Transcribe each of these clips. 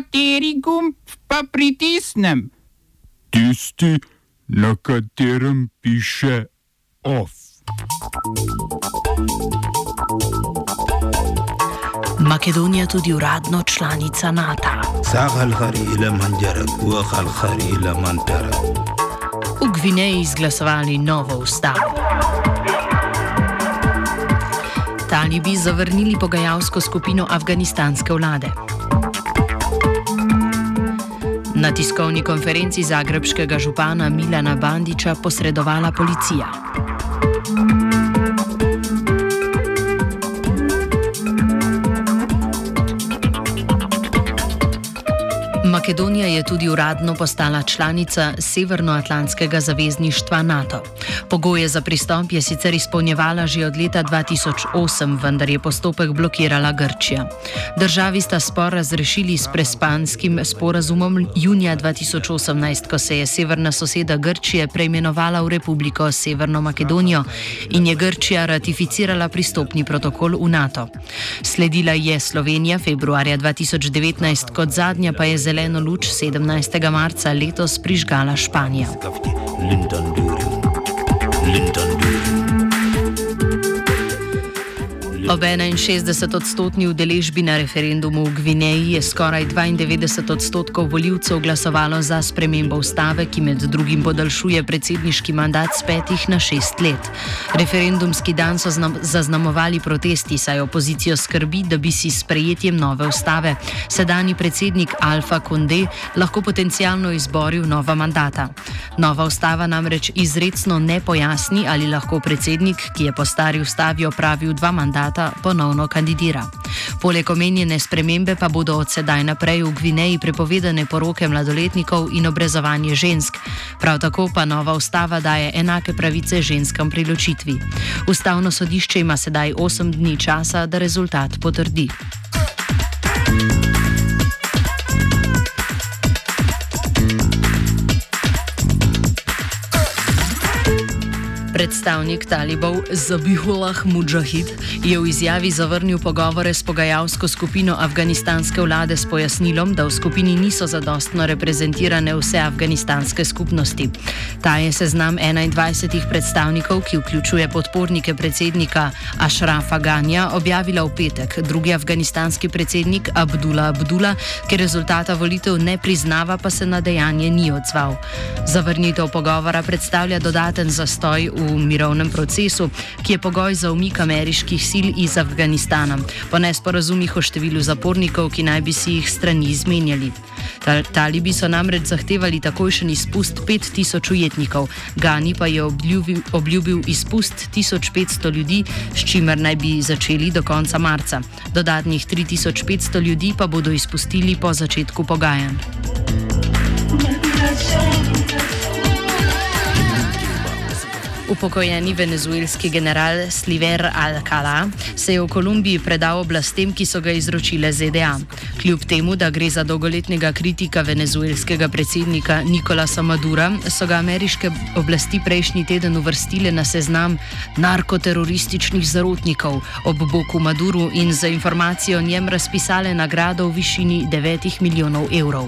Kateri gumb pa pritisnem? Tisti, na katerem piše OF. Makedonija tudi uradno članica NATO. V Gvineji izglasovali novo ustavo. Talibi zavrnili pogajalsko skupino afganistanske vlade. Na tiskovni konferenci zagrebskega župana Milana Bandiča posredovala policija. Makedonija je tudi uradno postala članica Severnoatlantskega zavezništva NATO. Pogoje za pristop je sicer izpolnjevala že od leta 2008, vendar je postopek blokirala Grčija. Državi sta spor razrešili s prespanskim sporazumom junija 2018, ko se je severna soseda Grčije preimenovala v Republiko Severno Makedonijo in je Grčija ratificirala pristopni protokol v NATO. Sledila je Slovenija februarja 2019, kot zadnja pa je zeleno luč 17. marca letos prižgala Španija. Lindon Durin. Ob 61-odstotni udeležbi na referendumu v Gvineji je skoraj 92 odstotkov voljivcev glasovalo za spremembo ustave, ki med drugim podaljšuje predsedniški mandat z petih na šest let. Referendumski dan so zaznamovali protesti, saj opozicijo skrbi, da bi si s prejetjem nove ustave sedajni predsednik Alfa Konde lahko potencialno izboril nova mandata. Nova ustava namreč izredno ne pojasni, ali lahko predsednik, ki je po stari ustavi opravil dva mandata, leta ponovno kandidira. Poleg omenjene spremembe pa bodo od sedaj naprej v Gvineji prepovedane poroke mladoletnikov in obrezovanje žensk. Prav tako pa nova ustava daje enake pravice ženskam pri ločitvi. Ustavno sodišče ima sedaj 8 dni časa, da rezultat potrdi. Predstavnik talibov Zabihullah Mujahid je v izjavi zavrnil pogovore s pogajalsko skupino afganistanske vlade s pojasnilom, da v skupini niso zadostno reprezentirane vse afganistanske skupnosti. Ta je seznam 21 predstavnikov, ki vključuje podpornike predsednika Ašrafa Ganja, objavila v petek. Drugi afganistanski predsednik Abdullah Abdullah, ki rezultata volitev ne priznava, pa se na dejanje ni odzval. Zavrnitev pogovora predstavlja dodaten zastoj v v mirovnem procesu, ki je pogoj za umik ameriških sil iz Afganistana, po nesporazumih o številu zapornikov, ki naj bi si jih strani izmenjali. Talibi so namreč zahtevali takojšen izpust 5000 ujetnikov, Gani pa je obljubil, obljubil izpust 1500 ljudi, s čimer naj bi začeli do konca marca. Dodatnih 3500 ljudi pa bodo izpustili po začetku pogajanj. Upokojeni venezuelski general Sliver Alcala se je v Kolumbiji predal oblastem, ki so ga izročile ZDA. Kljub temu, da gre za dolgoletnega kritika venezuelskega predsednika Nikolasa Madura, so ga ameriške oblasti prejšnji teden uvrstile na seznam narkoterorističnih zarotnikov ob boku Maduru in za informacijo o njem razpisale nagrado v višini 9 milijonov evrov.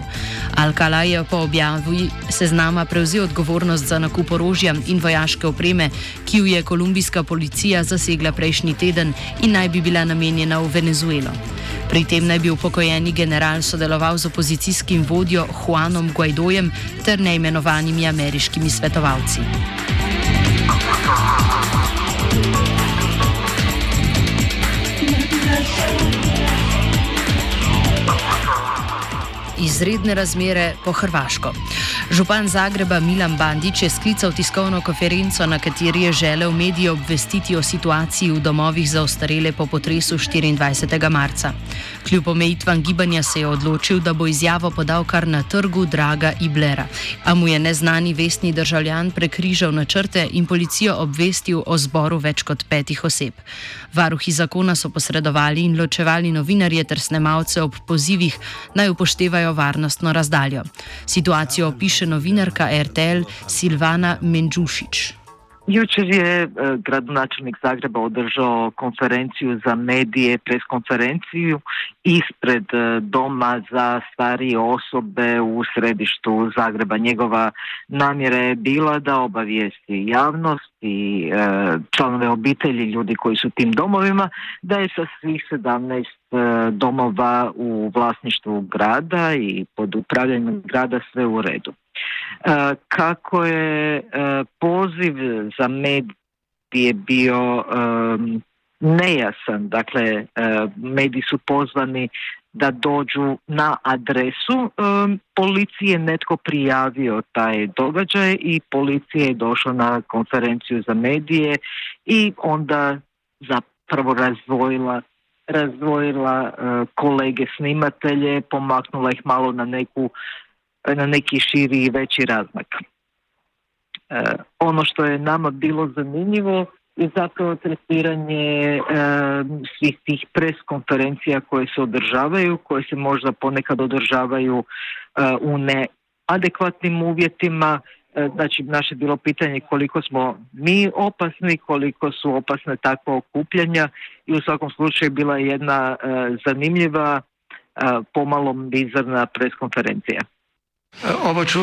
Alcala je po objavi seznama prevzel odgovornost za nakup orožja in vojaške opreme opreme, ki jo je kolumbijska policija zasegla prejšnji teden in naj bi bila namenjena v Venezuelo. Pri tem naj bi upokojeni general sodeloval z opozicijskim vodjo Juanom Guaidojem ter neimenovanimi ameriškimi svetovalci. Izredne razmere po Hrvaško. Župan Zagreba Milan Bandič je sklical tiskovno konferenco, na kateri je želel medije obvestiti o situaciji v domovih za ostarele po potresu 24. marca. Kljub omejitvam gibanja se je odločil, da bo izjavo podal kar na trgu Draga Iblera, a mu je neznani vestni državljan prekrižal načrte in policijo obvestil o zboru več kot petih oseb. Varuhi zakona so posredovali in ločevali novinarje ter snemalce ob pozivih naj upoštevajo varnostno razdaljo. Situacijo opiše novinarka RTL Silvana Menžušič. Jučer je gradonačelnik Zagreba održao konferenciju za medije, pres konferenciju ispred doma za starije osobe u središtu Zagreba. Njegova namjera je bila da obavijesti javnost i članove obitelji, ljudi koji su tim domovima, da je sa svih 17 domova u vlasništvu grada i pod upravljanjem grada sve u redu. E, kako je e, poziv za medije bio e, nejasan, dakle mediji su pozvani da dođu na adresu policije, netko prijavio taj događaj i policija je došla na konferenciju za medije i onda zapravo razvojila razdvojila kolege snimatelje, pomaknula ih malo na neku na neki širi i veći razmak. E, ono što je nama bilo zanimljivo je zapravo tretiranje e, svih tih pres konferencija koje se održavaju, koje se možda ponekad održavaju e, u neadekvatnim uvjetima. E, znači, naše bilo pitanje koliko smo mi opasni, koliko su opasne takva okupljanja i u svakom slučaju bila je jedna zanimljiva, pomalo bizarna preskonferencija. Oba, če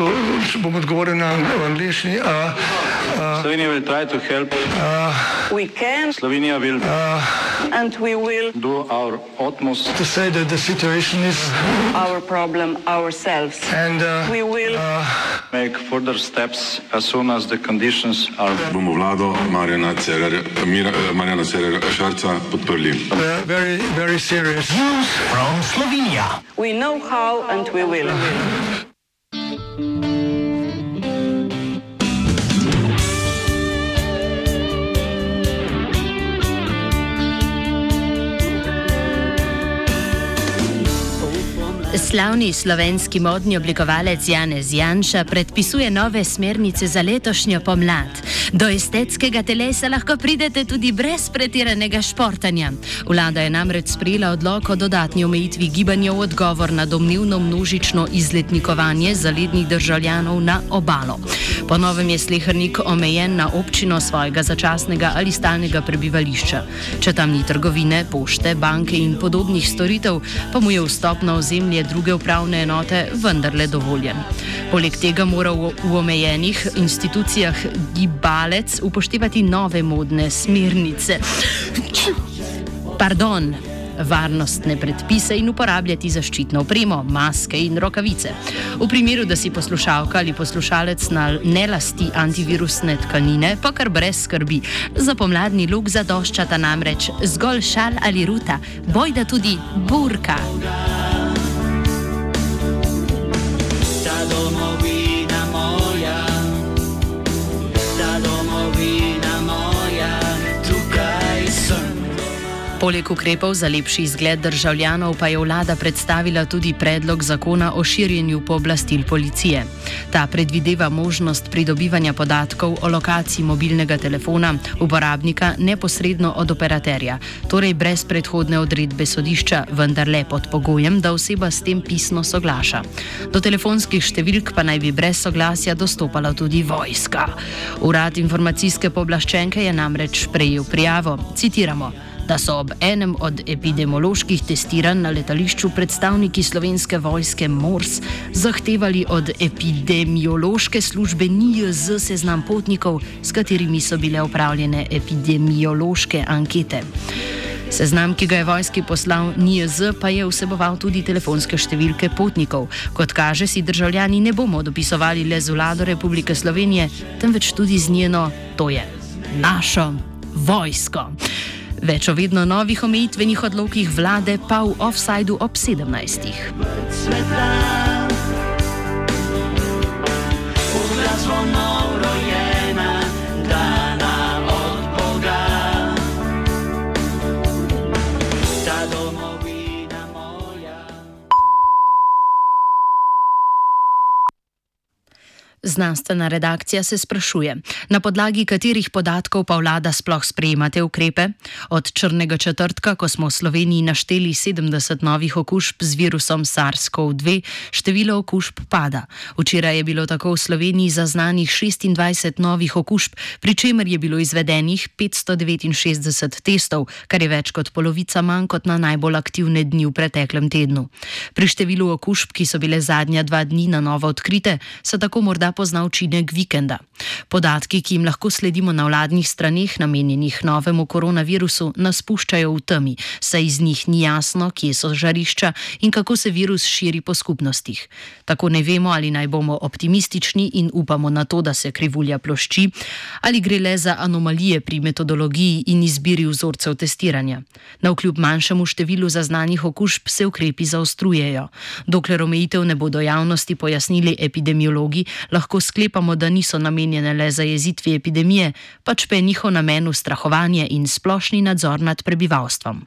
bom odgovoril na angliški. Slovenija will try to help. Uh, we can. Slovenija will. Uh, and we will. Do our utmost. To say that the situation is. Our problem ourselves. And uh, we will. Uh, make further steps as soon as the conditions are. Bomo vlado Marjana Cererja, Marjana Cererja Šarca podprli. Uh, very, very serious. News from Slovenia. We know how and we will. Slavni slovenski modni oblikovalec Janez Janša predpisuje nove smernice za letošnjo pomlad. Do estetskega telesa lahko pridete tudi brez pretiranega športanja. Vlada je namreč sprejela odlog o dodatni omejitvi gibanja v odgovor na domnevno množično izletnikovanje zalednih državljanov na obalo. Po novem je slehrnik omejen na občino svojega začasnega ali stalnega prebivališča. Če tam ni trgovine, pošte, banke in podobnih storitev, pa mu je vstop na ozemlje druge upravne enote vendarle dovoljen. Poleg tega mora v, v omejenih institucijah gibalec upoštevati nove modne smernice. Pardon varnostne predpise in uporabljati zaščitno opremo, maske in rokavice. V primeru, da si poslušalka ali poslušalec ne lasti antivirusne tkanine, pa kar brez skrbi. Za pomladni luk zadoščata namreč zgolj šal ali ruta, bojda tudi burka. Poleg ukrepov za lepši izgled državljanov pa je vlada predstavila tudi predlog zakona o širjenju pooblastil policije. Ta predvideva možnost pridobivanja podatkov o lokaciji mobilnega telefona uporabnika neposredno od operaterja, torej brez predhodne odredbe sodišča, vendar le pod pogojem, da oseba s tem pisno soglaša. Do telefonskih številk pa naj bi brez soglasja dostopala tudi vojska. Urad informacijske pooblaščenke je namreč prejel prijavo. Citiramo da so ob enem od epidemioloških testiranj na letališču predstavniki slovenske vojske MORS zahtevali od epidemiološke službe NIJZ seznam potnikov, s katerimi so bile upravljene epidemiološke ankete. Seznam, ki ga je vojski poslal NIJZ, pa je vseboval tudi telefonske številke potnikov. Kot kaže, si državljani ne bomo dopisovali le z vlado Republike Slovenije, temveč tudi z njeno, to je našo vojsko. Več o vedno novih omejitvenih odlokih vlade pa v offsajdu ob 17. Svetla. Znanstvena redakcija se sprašuje, na podlagi katerih podatkov pa vlada sploh sprejema te ukrepe. Od črnega četrtka, ko smo v Sloveniji našteli 70 novih okužb z virusom SARS-CoV-2, število okužb pada. Včeraj je bilo tako v Sloveniji zaznanih 26 novih okužb, pri čemer je bilo izvedenih 569 testov, kar je več kot polovica manj kot na najbolj aktivne dni v preteklem tednu. Pri številu okužb, ki so bile zadnja dva dni na novo odkrite, se tako morda pozna učinek vikenda. Podatki, ki jim lahko sledimo na vladnih straneh, namenjenih novemu koronavirusu, nas puščajo v temi, saj iz njih ni jasno, kje so žarišča in kako se virus širi po skupnostih. Tako ne vemo, ali naj bomo optimistični in upamo na to, da se krivulja plošči, ali gre le za anomalije pri metodologiji in izbiri vzorcev testiranja. Na vkljub manjšemu številu zaznanih okužb se ukrepi zaostrujejo. Dokler omejitev ne bodo javnosti pojasnili epidemiologi, lahko sklepamo, da niso namenjene le za jezitvi epidemije, pač pa je njihov namen ustrahovanje in splošni nadzor nad prebivalstvom.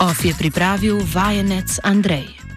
OF je pripravil vajenec Andrej.